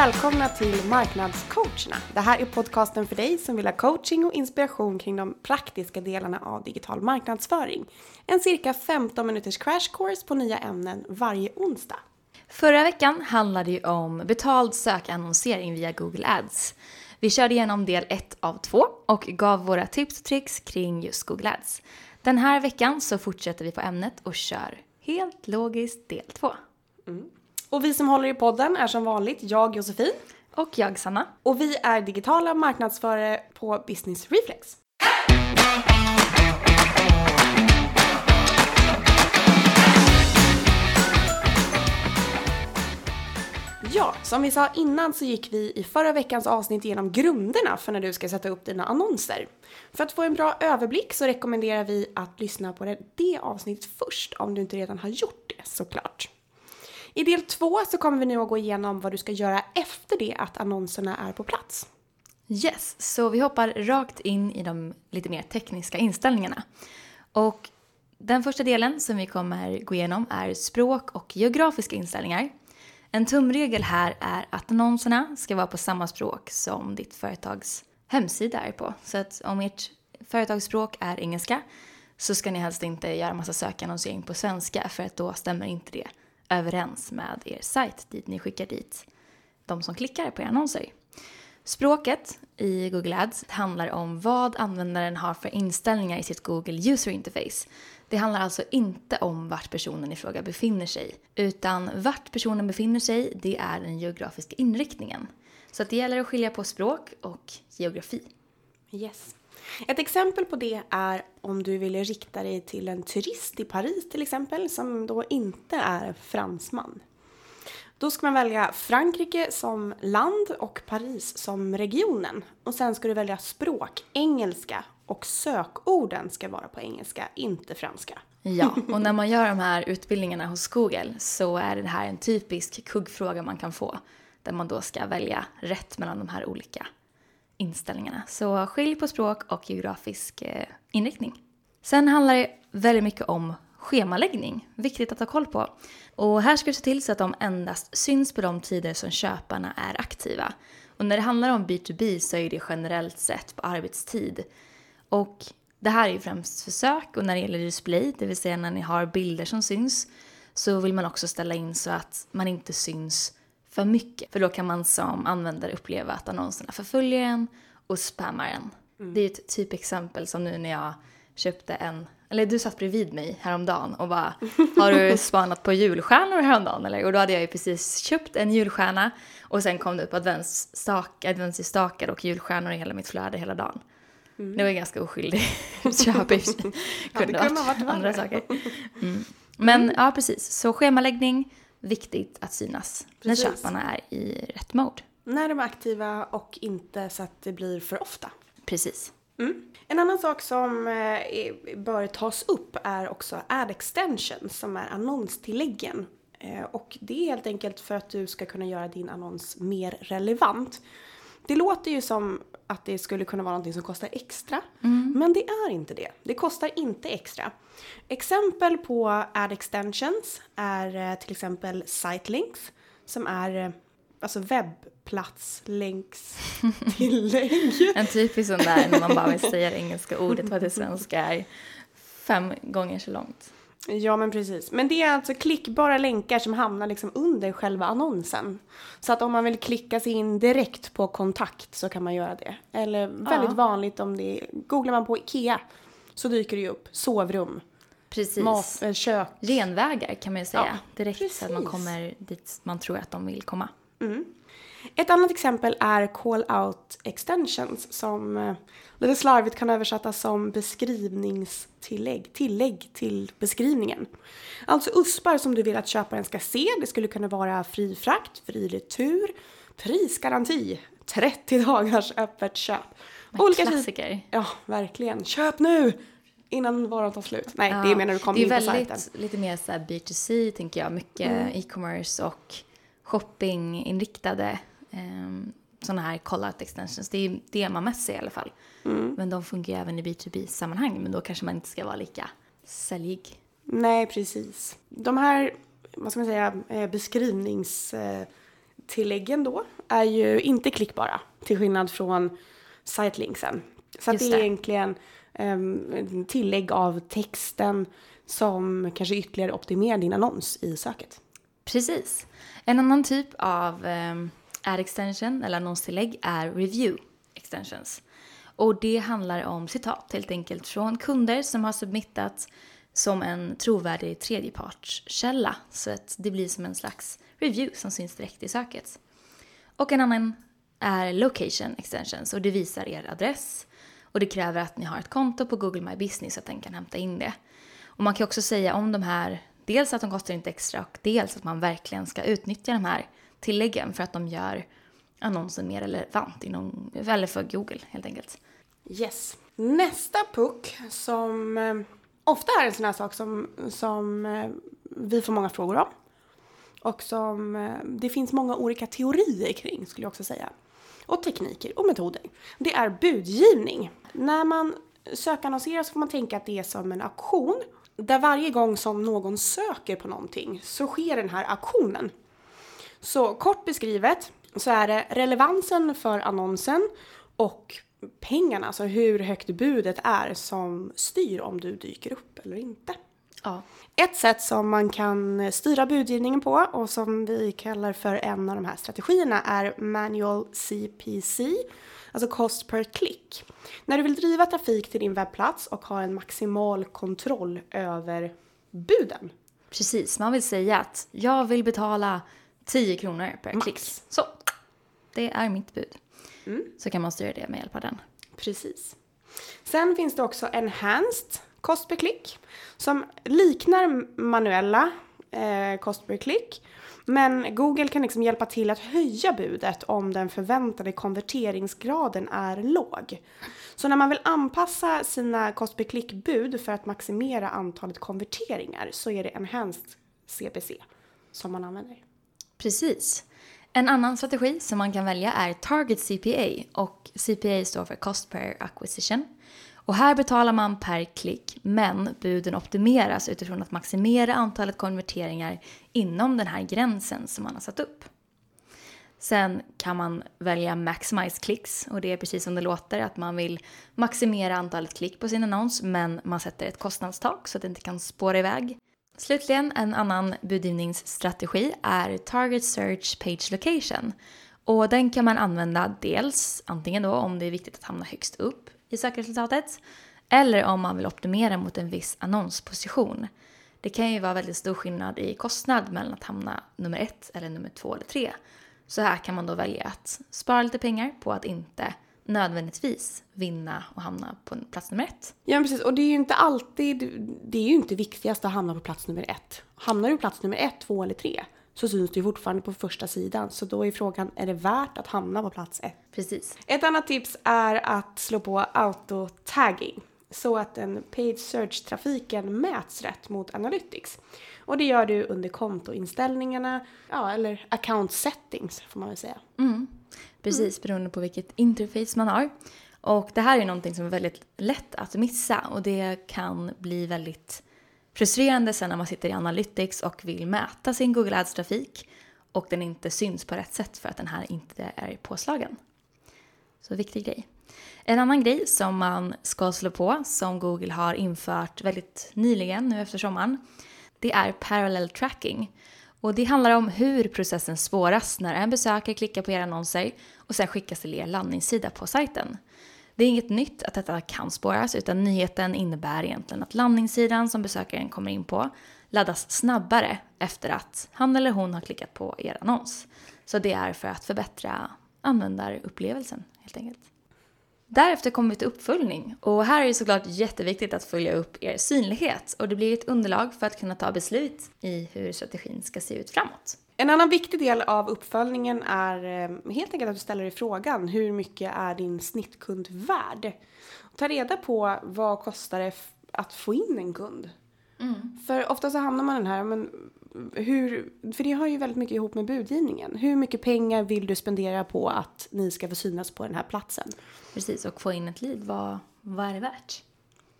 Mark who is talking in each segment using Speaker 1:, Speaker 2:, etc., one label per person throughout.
Speaker 1: Välkomna till Marknadscoacherna. Det här är podcasten för dig som vill ha coaching och inspiration kring de praktiska delarna av digital marknadsföring. En cirka 15 minuters crash course på nya ämnen varje onsdag.
Speaker 2: Förra veckan handlade ju om betald sökannonsering via Google Ads. Vi körde igenom del 1 av 2 och gav våra tips och tricks kring just Google Ads. Den här veckan så fortsätter vi på ämnet och kör helt logiskt del 2.
Speaker 1: Och vi som håller i podden är som vanligt jag Josefin
Speaker 2: Och jag Sanna.
Speaker 1: och vi är digitala marknadsförare på Business Reflex. Ja, som vi sa innan så gick vi i förra veckans avsnitt igenom grunderna för när du ska sätta upp dina annonser. För att få en bra överblick så rekommenderar vi att lyssna på det, det avsnittet först om du inte redan har gjort det såklart. I del två så kommer vi nu att gå igenom vad du ska göra efter det att annonserna är på plats.
Speaker 2: Yes, så vi hoppar rakt in i de lite mer tekniska inställningarna. Och den första delen som vi kommer gå igenom är språk och geografiska inställningar. En tumregel här är att annonserna ska vara på samma språk som ditt företags hemsida är på. Så att om ert företagsspråk är engelska så ska ni helst inte göra massa sökannonsering på svenska för att då stämmer inte det överens med er sajt dit ni skickar dit de som klickar på era annonser. Språket i Google Ads handlar om vad användaren har för inställningar i sitt Google User Interface. Det handlar alltså inte om vart personen i fråga befinner sig, utan vart personen befinner sig, det är den geografiska inriktningen. Så att det gäller att skilja på språk och geografi.
Speaker 1: Yes. Ett exempel på det är om du vill rikta dig till en turist i Paris till exempel som då inte är fransman. Då ska man välja Frankrike som land och Paris som regionen. Och sen ska du välja språk, engelska och sökorden ska vara på engelska, inte franska.
Speaker 2: Ja, och när man gör de här utbildningarna hos Google så är det här en typisk kuggfråga man kan få. Där man då ska välja rätt mellan de här olika inställningarna. Så skilj på språk och geografisk eh, inriktning. Sen handlar det väldigt mycket om schemaläggning, viktigt att ha koll på. Och här ska du se till så att de endast syns på de tider som köparna är aktiva. Och när det handlar om B2B så är det generellt sett på arbetstid. Och det här är ju främst försök och när det gäller display, det vill säga när ni har bilder som syns, så vill man också ställa in så att man inte syns för mycket. För då kan man som användare uppleva att annonserna förföljer en och spammar en. Det är ett typexempel som nu när jag köpte en, eller du satt bredvid mig häromdagen och bara Har du spanat på julstjärnor häromdagen eller? Och då hade jag ju precis köpt en julstjärna och sen kom det upp adventsstak, adventsstakar och julstjärnor i hela mitt flöde hela dagen. Det var ju ganska oskyldigt köp i. Kunde
Speaker 1: ha
Speaker 2: varit andra saker. Mm. Men ja, precis. Så schemaläggning, viktigt att synas när
Speaker 1: Precis.
Speaker 2: köparna är i rätt mode.
Speaker 1: När de är aktiva och inte så att det blir för ofta.
Speaker 2: Precis.
Speaker 1: Mm. En annan sak som eh, bör tas upp är också ad extensions som är annonstilläggen. Eh, och det är helt enkelt för att du ska kunna göra din annons mer relevant. Det låter ju som att det skulle kunna vara någonting som kostar extra. Men det är inte det. Det kostar inte extra. Exempel på ad extensions är eh, till exempel sitelinks som är eh, alltså webbplatslänkstillägg.
Speaker 2: En typisk sån där när man bara vill säga det engelska ordet för att det svenska är fem gånger så långt.
Speaker 1: Ja men precis. Men det är alltså klickbara länkar som hamnar liksom under själva annonsen. Så att om man vill klicka sig in direkt på kontakt så kan man göra det. Eller väldigt vanligt om det är, googlar man på IKEA så dyker det ju upp sovrum,
Speaker 2: Precis.
Speaker 1: mat, eh, kök.
Speaker 2: Genvägar kan man ju säga.
Speaker 1: Ja,
Speaker 2: Direkt så att man
Speaker 1: precis.
Speaker 2: kommer dit man tror att de vill komma.
Speaker 1: Ett annat exempel är call out extensions som eh, lite slarvigt kan översättas som beskrivningstillägg, tillägg till beskrivningen. Alltså USPar som du vill att köparen ska se. Det skulle kunna vara fri frakt, fri retur, prisgaranti, 30 dagars öppet köp. Olika typ-
Speaker 2: Klassiker.
Speaker 1: Ja, verkligen. Köp nu! Innan varan tar slut. Nej, det menar du kommer
Speaker 2: Det
Speaker 1: in
Speaker 2: är
Speaker 1: på
Speaker 2: väldigt,
Speaker 1: sajten.
Speaker 2: lite mer så här B2C tänker jag. Mycket
Speaker 1: Mm.
Speaker 2: e-commerce och shoppinginriktade um, sådana här call-out extensions. Det är ser i alla fall.
Speaker 1: Mm.
Speaker 2: Men de fungerar även i B2B-sammanhang. Men då kanske man inte ska vara lika säljig.
Speaker 1: Nej, precis. De här, vad ska man säga, eh, beskrivningsdelen tilläggen då är ju inte klickbara till skillnad från sitelinksen. Så det är
Speaker 2: det.
Speaker 1: egentligen um, tillägg av texten som kanske ytterligare optimerar din annons i söket.
Speaker 2: Precis. En annan typ av um, ad extension eller annonstillägg är review extensions. Och det handlar om citat helt enkelt från kunder som har submittat som en trovärdig tredjepartskälla. Så att det blir som en slags review som syns direkt i söket. Och en annan är location extensions och det visar er adress. Och det kräver att ni har ett konto på Google My Business så att den kan hämta in det. Och man kan också säga om de här, dels att de kostar inte extra och dels att man verkligen ska utnyttja de här tilläggen för att de gör annonsen mer relevant inom, eller för Google helt enkelt.
Speaker 1: Yes. Nästa puck som eh, ofta är en sån här sak som, som eh, vi får många frågor om. Och som eh, det finns många olika teorier kring skulle jag också säga. Och tekniker och metoder. Det är budgivning. När man sökannonserar så får man tänka att det är som en auktion. Där varje gång som någon söker på någonting så sker den här auktionen. Så kort beskrivet så är det relevansen för annonsen och pengarna, alltså hur högt budet är som styr om du dyker upp eller inte.
Speaker 2: Ja.
Speaker 1: Ett sätt som man kan styra budgivningen på och som vi kallar för en av de här strategierna är manual CPC, alltså cost per click. När du vill driva trafik till din webbplats och ha en maximal kontroll över buden.
Speaker 2: Precis, man vill säga att jag vill betala 10 kronor per
Speaker 1: Max.
Speaker 2: klick. Så, det är mitt bud. Så kan man styra det med hjälp av den.
Speaker 1: Precis. Sen finns det också enhanced cost per click som liknar manuella eh, cost per click. Men Google kan liksom hjälpa till att höja budet om den förväntade konverteringsgraden är låg. Så när man vill anpassa sina cost per click-bud för att maximera antalet konverteringar så är det enhanced CPC som man använder.
Speaker 2: Precis. En annan strategi som man kan välja är Target CPA och CPA står för Cost per Acquisition. Och här betalar man per klick men buden optimeras utifrån att maximera antalet konverteringar inom den här gränsen som man har satt upp. Sen kan man välja Maximize Clicks och det är precis som det låter att man vill maximera antalet klick på sin annons men man sätter ett kostnadstak så att det inte kan spåra iväg. Slutligen, en annan budgivningsstrategi är Target Search Page Location. Och den kan man använda dels antingen då om det är viktigt att hamna högst upp i sökresultatet eller om man vill optimera mot en viss annonsposition. Det kan ju vara väldigt stor skillnad i kostnad mellan att hamna nummer ett eller nummer två eller tre. Så här kan man då välja att spara lite pengar på att inte nödvändigtvis vinna och hamna på plats nummer ett.
Speaker 1: Ja precis, och det är ju inte alltid, det är ju inte viktigast att hamna på plats nummer ett. Hamnar du på plats nummer ett, två eller tre så syns du ju fortfarande på första sidan. Så då är frågan, är det värt att hamna på plats ett?
Speaker 2: Precis.
Speaker 1: Ett annat tips är att slå på auto-tagging så att den paid search-trafiken mäts rätt mot Analytics. Och det gör du under kontoinställningarna, ja eller account settings får man väl säga.
Speaker 2: Precis, beroende på vilket interface man har. Och det här är någonting som är väldigt lätt att missa och det kan bli väldigt frustrerande sen när man sitter i Analytics och vill mäta sin Google Ads-trafik och den inte syns på rätt sätt för att den här inte är påslagen. Så viktig grej. En annan grej som man ska slå på, som Google har infört väldigt nyligen nu efter sommaren, det är parallel tracking. Och det handlar om hur processen spåras när en besökare klickar på era annonser och sen skickas till er landningssida på sajten. Det är inget nytt att detta kan spåras utan nyheten innebär egentligen att landningssidan som besökaren kommer in på laddas snabbare efter att han eller hon har klickat på er annons. Så det är för att förbättra användarupplevelsen helt enkelt. Därefter kommer vi till uppföljning och här är det såklart jätteviktigt att följa upp er synlighet och det blir ett underlag för att kunna ta beslut i hur strategin ska se ut framåt.
Speaker 1: En annan viktig del av uppföljningen är eh, helt enkelt att du ställer dig frågan hur mycket är din snittkund värd? Ta reda på vad kostar det att få in en kund? För ofta så hamnar man i den här, men hur, för det har ju väldigt mycket ihop med budgivningen. Hur mycket pengar vill du spendera på att ni ska få synas på den här platsen?
Speaker 2: Precis, och få in ett lead, vad, vad är det värt?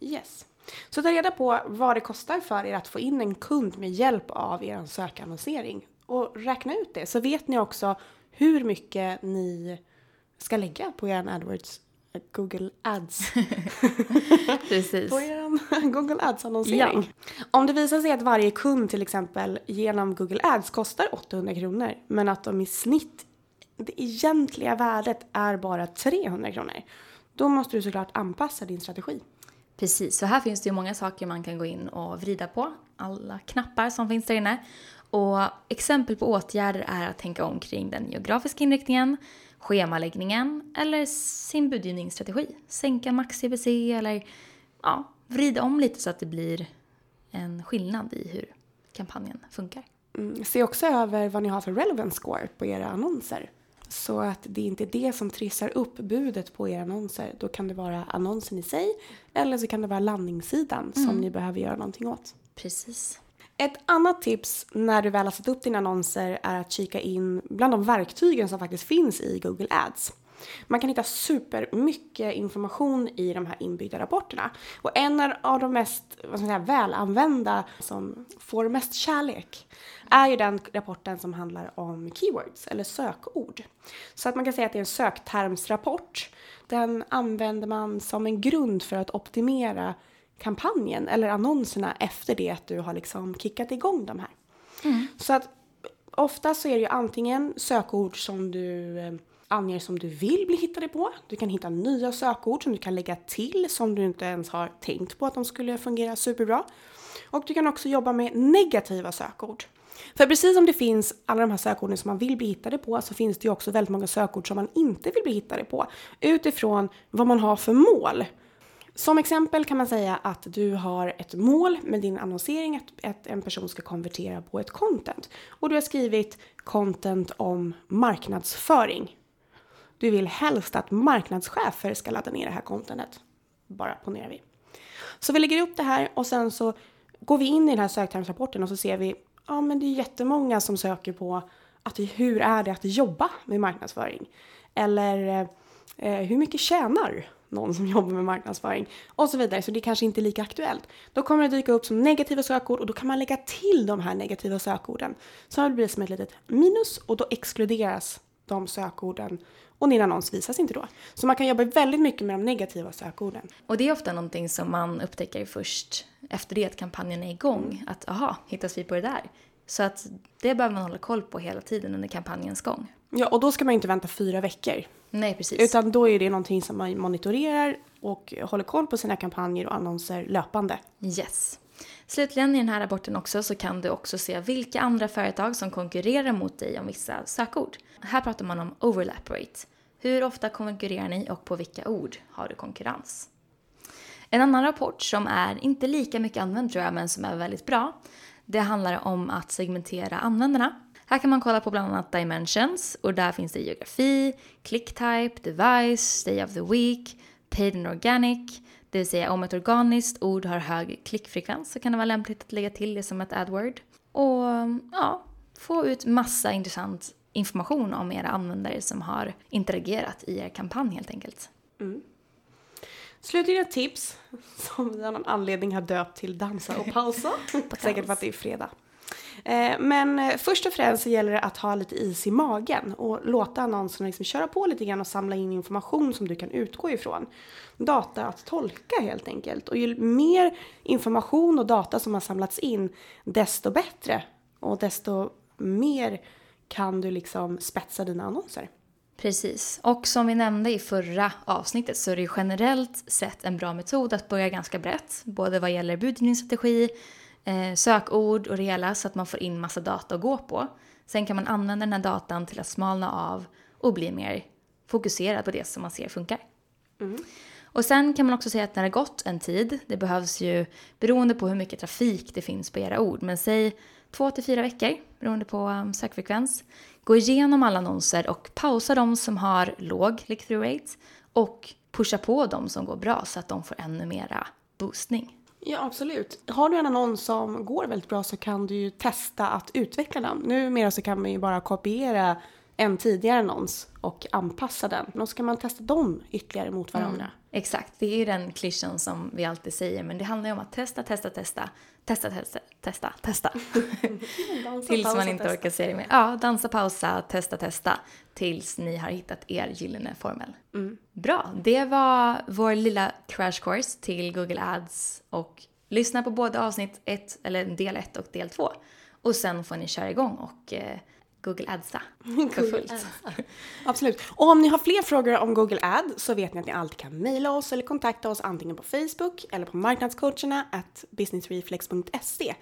Speaker 1: Yes. Så ta reda på vad det kostar för er att få in en kund med hjälp av er sökannonsering. och räkna ut det så vet ni också hur mycket ni ska lägga på er AdWords eh, Google Ads.
Speaker 2: Precis.
Speaker 1: på er Google Ads-annonsering. Ja. Om det visar sig att varje kund till exempel genom Google Ads kostar 800 kronor men att de i snitt, det egentliga värdet är bara 300 kronor. Då måste du såklart anpassa din strategi.
Speaker 2: Precis, så här finns det ju många saker man kan gå in och vrida på. Alla knappar som finns där inne. Och exempel på åtgärder är att tänka omkring den geografiska inriktningen, schemaläggningen eller sin budgivningsstrategi. Sänka max CPC eller ja, vrida om lite så att det blir en skillnad i hur kampanjen funkar.
Speaker 1: Mm, se också över vad ni har för relevance score på era annonser. Så att det inte är det som trissar upp budet på era annonser. Då kan det vara annonsen i sig eller så kan det vara landningssidan mm. som ni behöver göra någonting åt.
Speaker 2: Precis.
Speaker 1: Ett annat tips när du väl har satt upp dina annonser är att kika in bland de verktygen som faktiskt finns i Google Ads. Man kan hitta supermycket information i de här inbyggda rapporterna. Och en av de mest vad ska säga, välanvända som får mest kärlek är ju den rapporten som handlar om keywords eller sökord. Så att man kan säga att det är en söktermsrapport. Den använder man som en grund för att optimera kampanjen eller annonserna efter det att du har liksom kickat igång de här. Mm. Så att ofta så är det ju antingen sökord som du eh, anger som du vill bli hittade på. Du kan hitta nya sökord som du kan lägga till som du inte ens har tänkt på att de skulle fungera superbra. Och du kan också jobba med negativa sökord. För precis som det finns alla de här sökorden som man vill bli hittade på så finns det ju också väldigt många sökord som man inte vill bli hittade på utifrån vad man har för mål. Som exempel kan man säga att du har ett mål med din annonsering att, att en person ska konvertera på ett content. Och du har skrivit content om marknadsföring. Du vill helst att marknadschefer ska ladda ner det här contentet. Bara ponerar vi. Så vi lägger upp det här och sen så går vi in i den här söktermsrapporten och så ser vi ja men det är jättemånga som söker på att hur är det att jobba med marknadsföring? Eller eh, hur mycket tjänar någon som jobbar med marknadsföring och så vidare. Så det kanske inte är lika aktuellt. Då kommer det dyka upp som negativa sökord och då kan man lägga till de här negativa sökorden. Så det blir som ett litet minus och då exkluderas de sökorden och din annons visas inte då. Så man kan jobba väldigt mycket med de negativa sökorden.
Speaker 2: Och det är ofta någonting som man upptäcker först efter det att kampanjen är igång. Att aha, hittas vi på det där? Så att det behöver man hålla koll på hela tiden under kampanjens gång.
Speaker 1: Ja, och då ska man inte vänta fyra veckor.
Speaker 2: Nej, precis.
Speaker 1: Utan då är det någonting som man monitorerar och håller koll på sina kampanjer och annonser löpande.
Speaker 2: Yes. Slutligen i den här rapporten också så kan du också se vilka andra företag som konkurrerar mot dig om vissa sökord. Här pratar man om overlap rate. Hur ofta konkurrerar ni och på vilka ord har du konkurrens? En annan rapport som är inte lika mycket använd tror jag, men som är väldigt bra, det handlar om att segmentera användarna. Här kan man kolla på bland annat dimensions och där finns det geografi, click type, device, day of the week, paid and organic, det vill säga om ett organiskt ord har hög klickfrekvens så kan det vara lämpligt att lägga till det som ett AdWord. Och ja, få ut massa intressant information om era användare som har interagerat i er kampanj helt enkelt. Mm.
Speaker 1: Slutligen ett tips som vi av någon anledning har döpt till dansa och pausa. Säkert för att det är fredag. Eh, men eh, först och främst så gäller det att ha lite is i magen och låta annonserna liksom köra på lite grann och samla in information som du kan utgå ifrån. Data att tolka helt enkelt. Och ju mer information och data som har samlats in, desto bättre. Och desto mer kan du liksom spetsa dina annonser.
Speaker 2: Precis. Och som vi nämnde i förra avsnittet så är det ju generellt sett en bra metod att börja ganska brett. Både vad gäller budgivningsstrategi, eh, sökord och det hela så att man får in massa data att gå på. Sen kan man använda den här datan till att smalna av och bli mer fokuserad på det som man ser funkar. Mm. Och sen kan man också säga att när det gått en tid, det behövs ju beroende på hur mycket trafik det finns på era ord, men säg två till fyra veckor beroende på um, sökfrekvens. Gå igenom alla annonser och pausa de som har låg click-through rate och pusha på de som går bra så att de får ännu mera boostning.
Speaker 1: Ja, absolut. Har du en annons som går väldigt bra så kan du ju testa att utveckla den. Numera så kan man ju bara kopiera en tidigare annons och anpassa den. Då ska man testa dem ytterligare mot varandra. Mm.
Speaker 2: Exakt, det är ju den klyschan som vi alltid säger, men det handlar ju om att testa, testa, testa, testa, testa, testa, testa. Tills man inte orkar säga det mer. Ja, dansa, pausa, testa, testa. Tills ni har hittat er gyllene formel. Bra, det var vår lilla crash course till Google Ads och lyssna på både avsnitt 1, eller del 1 och del 2. Och sen får ni köra igång och eh, Google Adsa för fullt.
Speaker 1: Absolut. Och om ni har fler frågor om Google Ad så vet ni att ni alltid kan mejla oss eller kontakta oss antingen på Facebook eller på marknadscoacherna at businessreflex.se.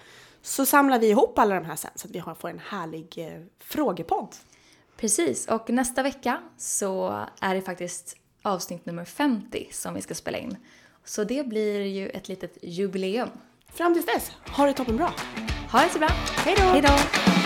Speaker 1: Så samlar vi ihop alla de här sen så att vi får en härlig eh, frågepodd.
Speaker 2: Precis, och nästa vecka så är det faktiskt avsnitt nummer 50 som vi ska spela in. Så det blir ju ett litet jubileum.
Speaker 1: Fram tills dess, ha det toppen bra!
Speaker 2: Ha det så bra! Hej då!